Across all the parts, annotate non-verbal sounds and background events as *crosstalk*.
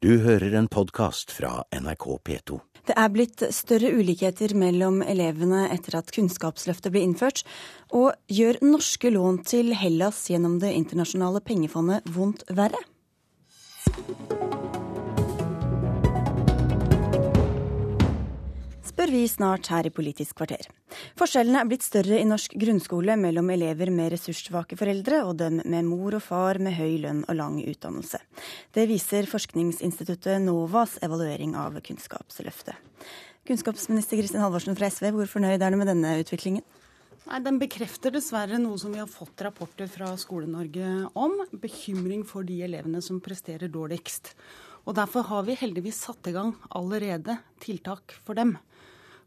Du hører en podkast fra NRK P2. Det er blitt større ulikheter mellom elevene etter at Kunnskapsløftet ble innført, og gjør norske lån til Hellas gjennom Det internasjonale pengefondet vondt verre? Spør vi snart her i Politisk kvarter. Forskjellene er blitt større i norsk grunnskole mellom elever med ressurssvake foreldre og dem med mor og far med høy lønn og lang utdannelse. Det viser forskningsinstituttet NOVAs evaluering av Kunnskapsløftet. Kunnskapsminister Kristin Halvorsen fra SV, hvor fornøyd er du med denne utviklingen? Nei, Den bekrefter dessverre noe som vi har fått rapporter fra Skole-Norge om. Bekymring for de elevene som presterer dårligst. Og Derfor har vi heldigvis satt i gang allerede tiltak for dem.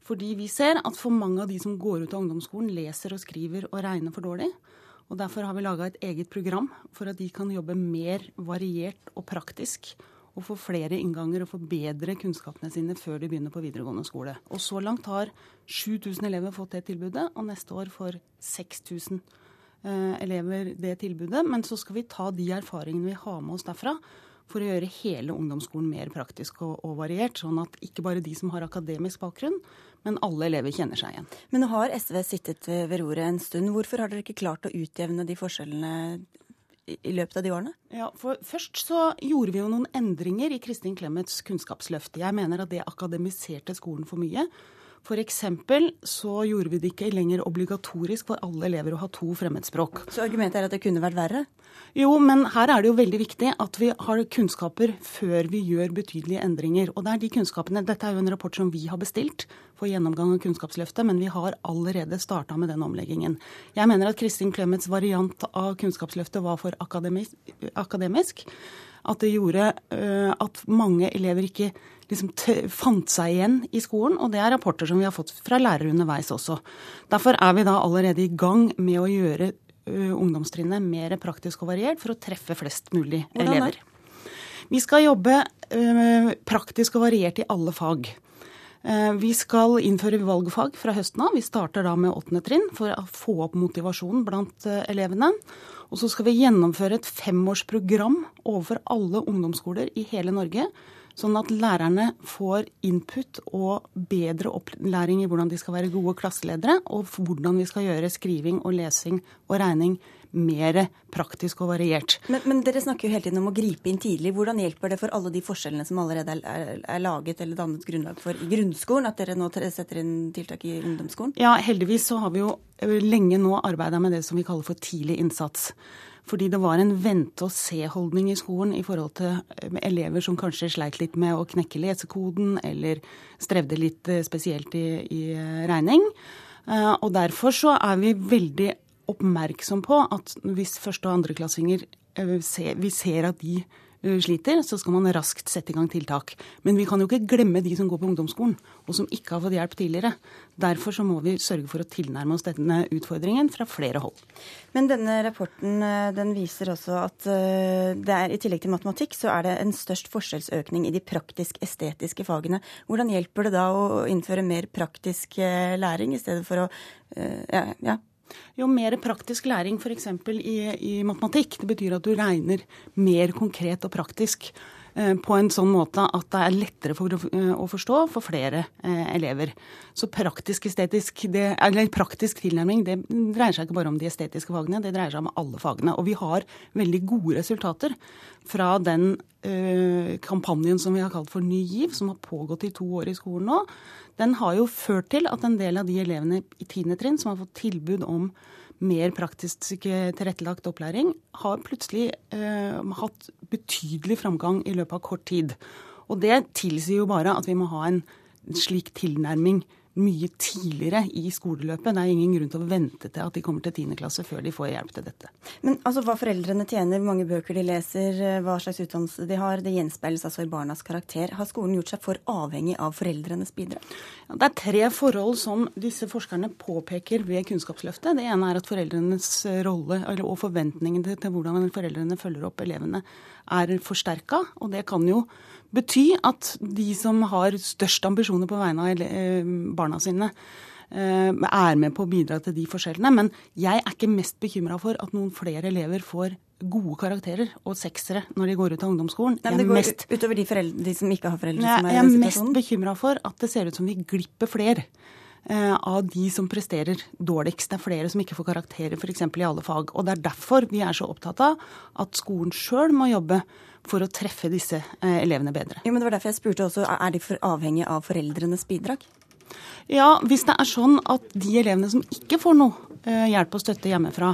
Fordi vi ser at for mange av de som går ut av ungdomsskolen, leser og skriver og regner for dårlig. Og Derfor har vi laga et eget program for at de kan jobbe mer variert og praktisk. Og få flere innganger og få bedre kunnskapene sine før de begynner på videregående skole. Og Så langt har 7000 elever fått det tilbudet, og neste år får 6000 eh, elever det tilbudet. Men så skal vi ta de erfaringene vi har med oss derfra for å gjøre hele ungdomsskolen mer praktisk og, og, variert. Sånn at ikke bare de som har akademisk bakgrunn, men alle elever kjenner seg igjen. Men nå har SV sittet ved roret en stund. Hvorfor har dere ikke klart å utjevne de forskjellene i løpet av de årene? Ja, for Først så gjorde vi jo noen endringer i Kristin Clemets kunnskapsløft. Jeg mener at det akademiserte skolen for mye. F.eks. så gjorde vi det ikke lenger obligatorisk for alle elever å ha to fremmedspråk. Så argumentet er at det kunne vært verre? Jo, men her er det jo veldig viktig at vi har kunnskaper før vi gjør betydelige endringer. Og det er de kunnskapene, Dette er jo en rapport som vi har bestilt for gjennomgang av Kunnskapsløftet, men vi har allerede starta med den omleggingen. Jeg mener at Kristin Clemets variant av Kunnskapsløftet var for akademisk. akademisk at det gjorde uh, at mange elever ikke liksom fant seg igjen i skolen, og det er rapporter som vi har fått fra lærere underveis også. Derfor er vi da allerede i gang med å gjøre ungdomstrinnet mer praktisk og variert for å treffe flest mulig Hvordan elever. Vi skal jobbe praktisk og variert i alle fag. Vi skal innføre valgfag fra høsten av. Vi starter da med åttende trinn for å få opp motivasjonen blant elevene. Og så skal vi gjennomføre et femårsprogram overfor alle ungdomsskoler i hele Norge Sånn at lærerne får input og bedre opplæring i hvordan de skal være gode klasseledere, og hvordan vi skal gjøre skriving og lesing og regning mer praktisk og variert. Men, men, dere snakker jo hele tiden om å gripe inn tidlig. Hvordan hjelper det for alle de forskjellene som allerede er, er, er laget eller dannet grunnlag for i grunnskolen, at dere nå setter inn tiltak i ungdomsskolen? Ja, heldigvis så har vi jo lenge nå arbeida med det som vi kaller for tidlig innsats. Fordi det var en vente-og-se-holdning i skolen i forhold til eh, elever som kanskje sleit litt med å knekke lesekoden, eller strevde litt eh, spesielt i, i eh, regning. Og derfor så er vi veldig oppmerksom på at hvis første- og andreklassinger vi ser at de Eh, sliter, så skal man raskt sette i gang tiltak. Men vi kan jo ikke glemme de som går på ungdomsskolen, og som ikke har fått hjelp tidligere. Derfor så må vi sørge for å tilnærme oss denne utfordringen fra flere hold. Men denne rapporten eh, den viser også at eh, det er, i tillegg til matematikk, så er det en størst forskjellsøkning i de praktisk-estetiske fagene. Hvordan hjelper det da å innføre mer praktisk læring i stedet for å ja, ja jo mer praktisk læring f.eks. I, i matematikk, det betyr at du regner mer konkret og praktisk på en sånn måte at det er lettere for, eh, å forstå for flere eh, elever. Så praktisk, estetisk, det, eller praktisk tilnærming det dreier seg ikke bare om de estetiske fagene, det dreier seg om alle fagene. Og vi har veldig gode resultater fra den eh, kampanjen som vi har kalt for Ny GIV, som har pågått i to år i skolen nå den har jo ført til at en del av de elevene i 10. trinn som har fått tilbud om mer praktisk tilrettelagt opplæring, har plutselig eh, hatt betydelig framgang i løpet av kort tid. Og det tilsier jo bare at vi må ha en slik tilnærming mye tidligere i skoleløpet. Det er ingen grunn til å vente til at de kommer til 10. klasse før de får hjelp til dette. Men altså hva foreldrene tjener, hvor mange bøker de leser, hva slags utdannelse de har, det gjenspeiles altså i barnas karakter. Har skolen gjort seg for avhengig av foreldrenes bidrag? Ja, det er tre forhold som disse forskerne påpeker ved Kunnskapsløftet. Det ene er at foreldrenes rolle og forventningene til hvordan foreldrene følger opp elevene er forsterka. Og det kan jo bety at de som har størst ambisjoner på vegne av eh, barna sine, eh, er med på å bidra til de forskjellene. Men jeg er ikke mest bekymra for at noen flere elever får gode karakterer og seksere når de går ut av ungdomsskolen. Nei, det går mest, utover de, foreldre, de, som ikke har foreldre som er i den situasjonen. Jeg er mest bekymra for at det ser ut som vi glipper flere eh, av de som presterer dårligst. Det er flere som ikke får karakterer f.eks. i alle fag. Og det er derfor vi er så opptatt av at skolen sjøl må jobbe for å treffe disse eh, elevene bedre. Jo, men det var derfor jeg spurte også, Er de for avhengige av foreldrenes bidrag? Ja, hvis det er sånn at de elevene som ikke får noe Eh, hjelp og støtte hjemmefra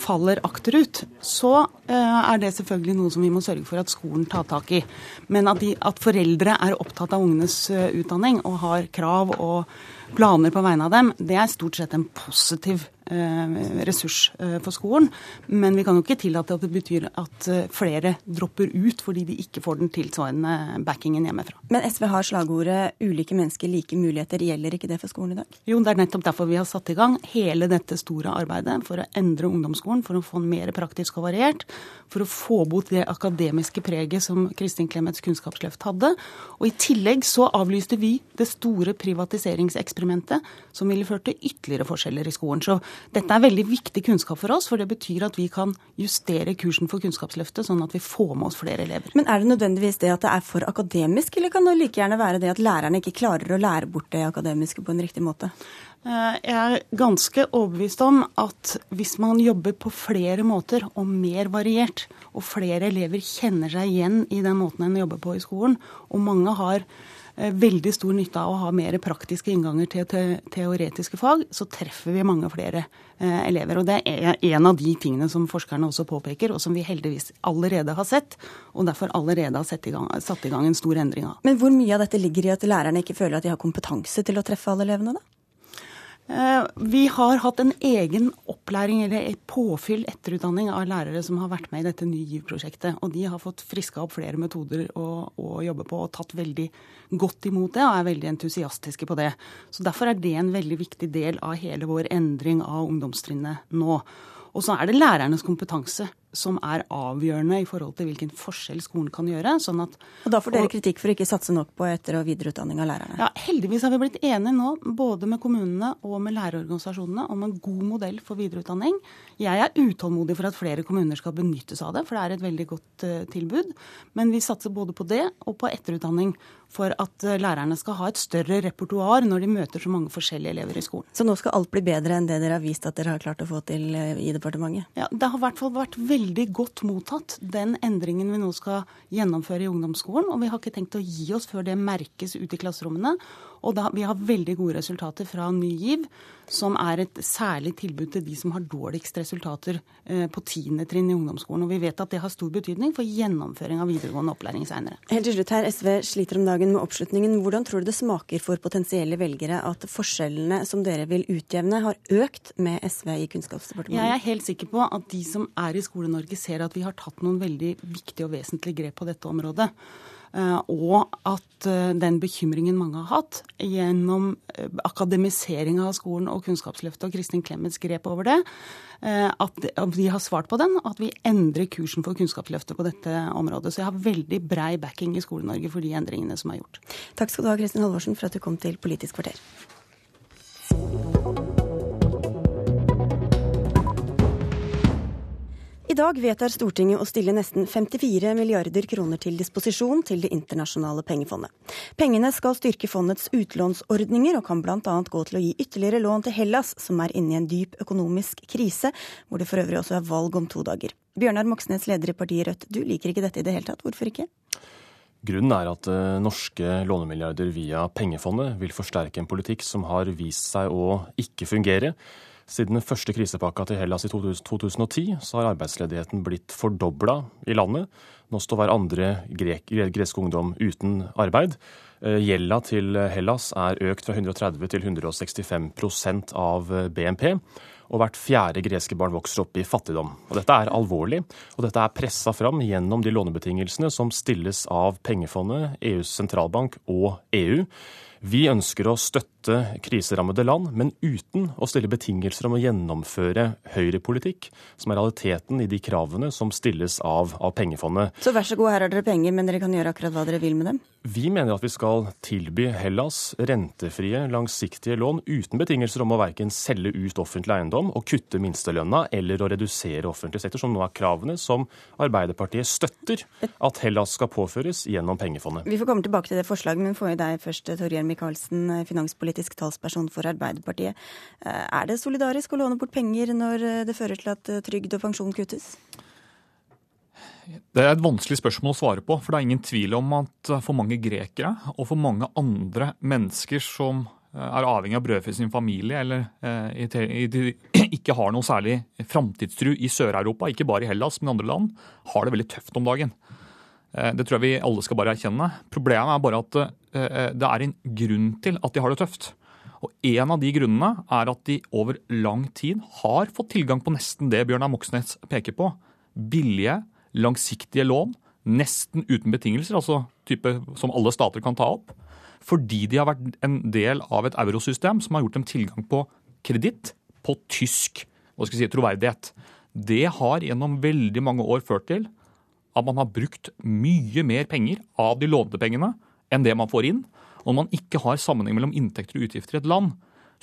faller akterut, så eh, er det selvfølgelig noe som vi må sørge for at skolen tar tak i. Men at, de, at foreldre er opptatt av ungenes utdanning og har krav og planer på vegne av dem, det er stort sett en positiv ressurs eh, for skolen. Men vi kan jo ikke tillate at det betyr at eh, flere dropper ut fordi de ikke får den tilsvarende backingen hjemmefra. Men SV har slagordet 'ulike mennesker, like muligheter'. Gjelder ikke det for skolen i dag? Jo, det er nettopp derfor vi har satt i gang hele dette store arbeidet for å endre ungdomsskolen, for å få den mer praktisk og variert, for å få bort det akademiske preget som Kristin Clemets kunnskapsløft hadde. Og i tillegg så avlyste vi det store privatiseringseksperimentet som ville ført til ytterligere forskjeller i skolen. Så dette er veldig viktig kunnskap for oss, for det betyr at vi kan justere kursen for Kunnskapsløftet, sånn at vi får med oss flere elever. Men er det nødvendigvis det at det er for akademisk, eller kan det like gjerne være det at lærerne ikke klarer å lære bort det akademiske på en riktig måte? Eh, jeg er ganske overbevist om at hvis man jobber på flere måter og mer variert, og flere elever kjenner seg igjen i den måten en jobber på i skolen, og mange har veldig stor nytte av å ha mer praktiske innganger til te teoretiske fag, så treffer vi mange flere eh, elever. Og det er en av de tingene som forskerne også påpeker, og som vi heldigvis allerede har sett, og derfor allerede har i gang, satt i gang en stor endring av. Men hvor mye av dette ligger i at lærerne ikke føler at de har kompetanse til å treffe alle elevene, da? Eh, vi har hatt en egen opplæring, eller et påfyll etterutdanning av lærere som har vært med i dette Ny GIV-prosjektet. Og de har fått friska opp flere metoder å, å, jobbe på, og tatt veldig godt imot det, og er veldig entusiastiske på det. Så Derfor er det en veldig viktig del av hele vår endring av ungdomstrinnet nå. Og så er det lærernes kompetanse som er avgjørende i forhold til hvilken forskjell skolen kan gjøre. Sånn at, og Da får dere kritikk for å ikke satse nok på etter- og videreutdanning av lærerne? Ja, Heldigvis har vi blitt enige nå, både med kommunene og med lærerorganisasjonene, om en god modell for videreutdanning. Jeg er utålmodig for at flere kommuner skal benyttes av det, for det er et veldig godt uh, tilbud. Men vi satser både på det og på etterutdanning for at uh, lærerne skal ha et større repertoar når de møter så mange forskjellige elever i skolen. Så nå skal alt bli bedre enn det dere har vist at dere har klart å få til uh, i departementet? Ja, det har i hvert fall vært veldig veldig godt mottatt, den endringen vi nå skal gjennomføre i ungdomsskolen. Og vi har ikke tenkt å gi oss før det merkes ute i klasserommene. Og da, vi har veldig gode resultater fra Ny GIV, som er et særlig tilbud til de som har dårligst resultater eh, på tiende trinn i ungdomsskolen. Og vi vet at det har stor betydning for gjennomføring av videregående opplæring seinere. Helt til slutt her, SV sliter om dagen med oppslutningen. Hvordan tror du det smaker for potensielle velgere at forskjellene som dere vil utjevne, har økt med SV i Kunnskapsdepartementet? Jeg er helt sikker på at de som er i Skole-Norge ser at vi har tatt noen veldig viktige og vesentlige grep på dette området. Eh, og at eh, den bekymringen mange har hatt gjennom eh, akademiseringa av skolen og Kunnskapsløftet og Kristin Clemets grep over det, at vi har svart på den, at vi endrer kursen for Kunnskapsløftet på dette området. Så jeg har veldig brei backing i Skole-Norge for de endringene som er gjort. Takk skal du ha, Kristin Halvorsen, for at du kom til Politisk kvarter. I dag vedtar Stortinget å stille nesten 54 milliarder kroner til disposisjon til Det internasjonale pengefondet. Pengene skal styrke fondets utlånsordninger, og kan bl.a. gå til å gi ytterligere lån til Hellas, som er inne i en dyp økonomisk krise, hvor det for øvrig også er valg om to dager. Bjørnar Moxnes, leder i partiet Rødt, du liker ikke dette i det hele tatt. Hvorfor ikke? Grunnen er at uh, norske lånemilliarder via pengefondet vil forsterke en politikk som har vist seg å ikke fungere. Siden den første krisepakka til Hellas i 2010, så har arbeidsledigheten blitt fordobla i landet. Nå står hver andre grek, gresk ungdom uten arbeid. Eh, gjelda til Hellas er økt fra 130 til 165% av BNP. Og hvert fjerde greske barn vokser opp i fattigdom. Og Dette er alvorlig, og dette er pressa fram gjennom de lånebetingelsene som stilles av pengefondet, EUs sentralbank og EU. Vi ønsker å støtte kriserammede land, men uten å stille betingelser om å gjennomføre høyrepolitikk, som er realiteten i de kravene som stilles av, av pengefondet. Så vær så god, her har dere penger, men dere kan gjøre akkurat hva dere vil med dem? Vi mener at vi skal tilby Hellas rentefrie, langsiktige lån uten betingelser om å verken selge ut offentlig eiendom og kutte minstelønna eller å redusere offentlig sektor, som nå er kravene som Arbeiderpartiet støtter at Hellas skal påføres gjennom pengefondet. Vi får komme tilbake til det forslaget, men får jeg deg først, Torgeir Micaelsen, finanspolitisk talsperson for Arbeiderpartiet. Eh, er det solidarisk å låne bort penger når det fører til at trygd og pensjon kuttes? Det er et vanskelig spørsmål å svare på. For det er ingen tvil om at for mange grekere og for mange andre mennesker som eh, er avhengig av brødfø sin familie, eller eh, *clears throat* ikke har noe særlig framtidstru i Sør-Europa, ikke bare i Hellas, men andre land, har det veldig tøft om dagen. Eh, det tror jeg vi alle skal bare erkjenne. Problemet er bare at det er en grunn til at de har det tøft. Og En av de grunnene er at de over lang tid har fått tilgang på nesten det Bjørnar Moxnes peker på. Billige, langsiktige lån, nesten uten betingelser, altså type som alle stater kan ta opp, fordi de har vært en del av et eurosystem som har gjort dem tilgang på kreditt på tysk hva skal jeg si, troverdighet. Det har gjennom veldig mange år ført til at man har brukt mye mer penger av de lånte pengene enn det man får inn. Og når man ikke har sammenheng mellom inntekter og utgifter i et land,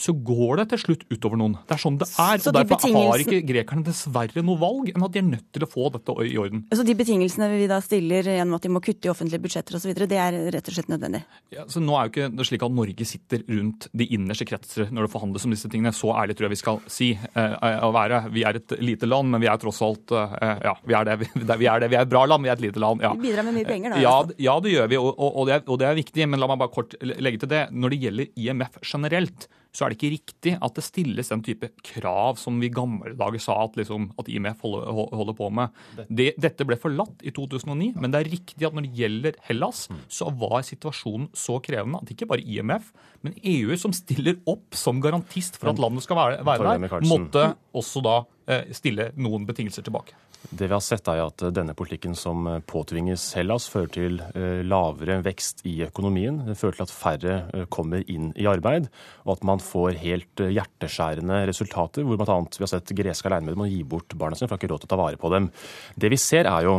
så går det til slutt utover noen. Det er sånn det er. Så og Derfor betingelsen... har ikke grekerne dessverre noe valg enn at de er nødt til å få dette i orden. Så de betingelsene vi da stiller gjennom at de må kutte i offentlige budsjetter osv., det er rett og slett nødvendig? Ja, så Nå er jo ikke det slik at Norge sitter rundt de innerste kretser når det forhandles om disse tingene. Så ærlig tror jeg vi skal si eh, å være. Vi er et lite land, men vi er tross alt eh, Ja, vi er det. Vi er, det. Vi er et bra land, vi er et lite land. Ja. Vi bidrar med mye penger, da? Ja, altså. ja det gjør vi, og, og, og, det er, og det er viktig. Men la meg bare kort legge til det. Når det gjelder IMF generelt, så er det ikke riktig at det stilles den type krav som vi i gamle dager sa at, liksom, at IMF holder, holder, på med. Det, dette ble forlatt i 2009, men det er riktig at når det gjelder Hellas, mm. så var situasjonen så krevende at ikke bare IMF, men EU, som stiller opp som garantist for at landet skal være, være der, måtte også da eh, stille noen betingelser tilbake. Det vi har sett er at denne politikken som påtvinges Hellas, fører til eh, lavere vekst i økonomien. Det fører til at færre eh, kommer inn i arbeid, og at man får helt eh, hjerteskjærende resultater, hvor bl.a. vi har sett greske alenemødre må gi bort barna sine for de har ikke råd til å ta vare på dem. Det vi ser er jo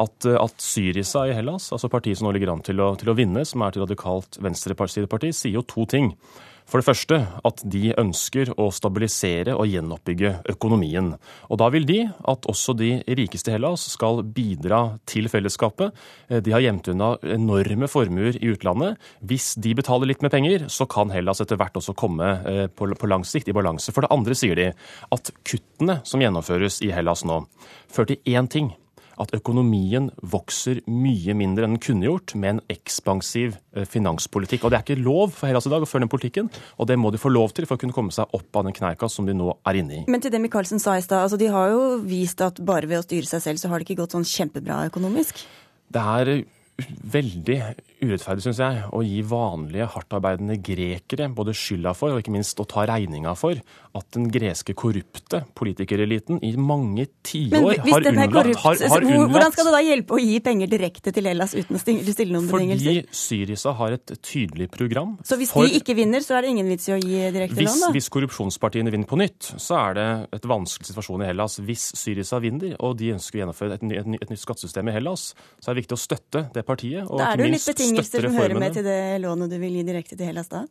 at, at Syriza i Hellas, altså partiet som nå ligger an til å, til å vinne, som er et radikalt venstresideparti, sier jo to ting. For det første at de ønsker å stabilisere og gjenoppbygge økonomien. Og da vil de at også de rikeste i Hellas skal bidra til fellesskapet. De har gjemt unna enorme formuer i utlandet. Hvis de betaler litt med penger, så kan Hellas etter hvert også komme eh, på lang sikt i balanse. For det andre sier de at kuttene som gjennomføres i Hellas nå, fører til én ting at økonomien vokser mye mindre enn den kunne gjort med en ekspansiv eh, finanspolitikk. Og Det er ikke lov for Hellas i dag å føre den politikken, og det må de få lov til for å kunne komme seg opp av den kneika som de nå er inne i. Men til det Michaelsen sa i stad, altså de har jo vist at bare ved å styre seg selv, så har det ikke gått sånn kjempebra økonomisk? Det er veldig urettferdig, syns jeg, å gi vanlige hardtarbeidende grekere både skylda for og ikke minst å ta regninga for at den greske korrupte politikereliten i mange tiår har unnlatt har, har Hvordan skal det da hjelpe å gi penger direkte til Hellas uten å stille noen betingelser? Fordi Syriza har et tydelig program. Så hvis for, de ikke vinner, så er det ingen vits i å gi direkte hvis, lån? da? Hvis korrupsjonspartiene vinner på nytt, så er det et vanskelig situasjon i Hellas. Hvis Syriza vinner, og de ønsker å gjennomføre et, et, et nytt skattesystem i Hellas, så er det viktig å støtte det partiet. og da er jo litt betingelser som hører med til det lånet du vil gi direkte til Hellas da?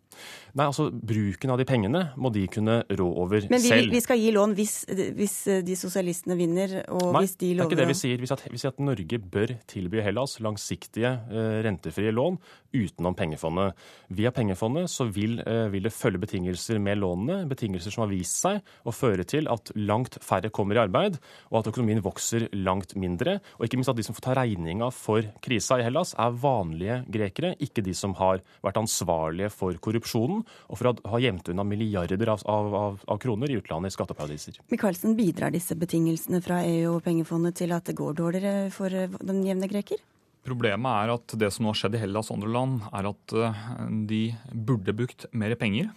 Nei, altså Bruken av de pengene må de kunne rå over selv. Men vi, selv. vi skal gi lån hvis, hvis de sosialistene vinner, og Nei, hvis de lover det er ikke det vi sier. Vi sier at, vi sier at Norge bør tilby Hellas langsiktige, uh, rentefrie lån utenom pengefondet. Via pengefondet så vil, uh, vil, det følge betingelser med lånene, betingelser som har vist seg å føre til at langt færre kommer i arbeid, og at økonomien vokser langt mindre. Og ikke minst at de som får ta regninga for krisa i Hellas, er vanlige grekere, ikke de som har vært ansvarlige for korrupsjonen og for å ha gjemt unna milliarder av, av, av kroner i utlandet i skatteparadiser. Michaelsen, bidrar disse betingelsene fra EU og pengefondet til at det går dårligere for den jevne greker? Problemet er at det som nå har skjedd i Hellas og andre land, er at eh, de burde brukt mer penger.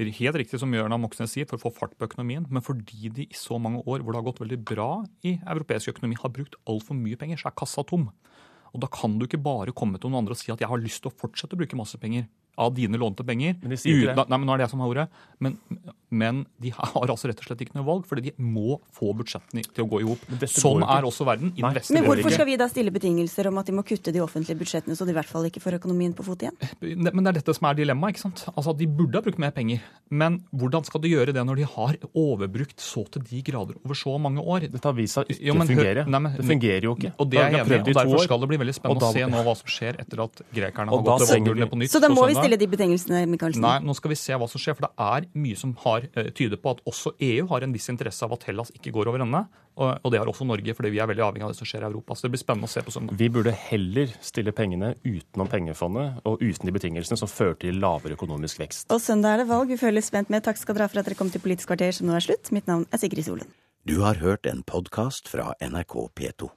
Helt riktig som Jørna Moxnes sier, for å få fart på økonomien. Men fordi de i så mange år hvor det har gått veldig bra i europeisk økonomi, har brukt altfor mye penger, så er kassa tom. Og da kan du ikke bare komme til noen andre og si at jeg har lyst til å fortsette å bruke masse penger. Av dine lånte penger. Men de sier ikke det. Nei, men nå er det jeg som har ordet. Men, men de *laughs* har altså rett og slett ikke noe valg, fordi de må få budsjettene til å gå i hop. Sånn er også verden. I den vestlige Men hvorfor skal vi da stille betingelser om at de må kutte de offentlige budsjettene, så de i hvert fall ikke får økonomien på fot igjen? Men det er dette som er dilemmaet. ikke sant? Altså, De burde ha brukt mer penger. Men hvordan skal de gjøre det når de har overbrukt så til de grader over så mange år? Dette har vist seg ikke Jo, men fungere. Nei, men- det fungerer jo ikke. Og det er jeg enig i, derfor skal det bli veldig spennende da, å se nå hva som skjer etter at grekerne har gått til valgurnene på nytt. Så da må vi. Stille de betingelsene, Michaelsen. Nei, nå skal vi se hva som skjer, for det er mye som har, eh, tyder på at også EU har en viss interesse av at Hellas ikke går over ende. Og, og det har også Norge, fordi vi er veldig avhengig av det som skjer i Europa. Så det blir spennende å se på søndag. Vi burde heller stille pengene utenom pengefondet og uten de betingelsene som fører til lavere økonomisk vekst. Og søndag er det valg. Vi føler spent med. Takk skal dere ha for at dere kom til Politisk kvarter, som nå er slutt. Mitt navn er Sigrid Solund. Du har hørt en podkast fra NRK P2.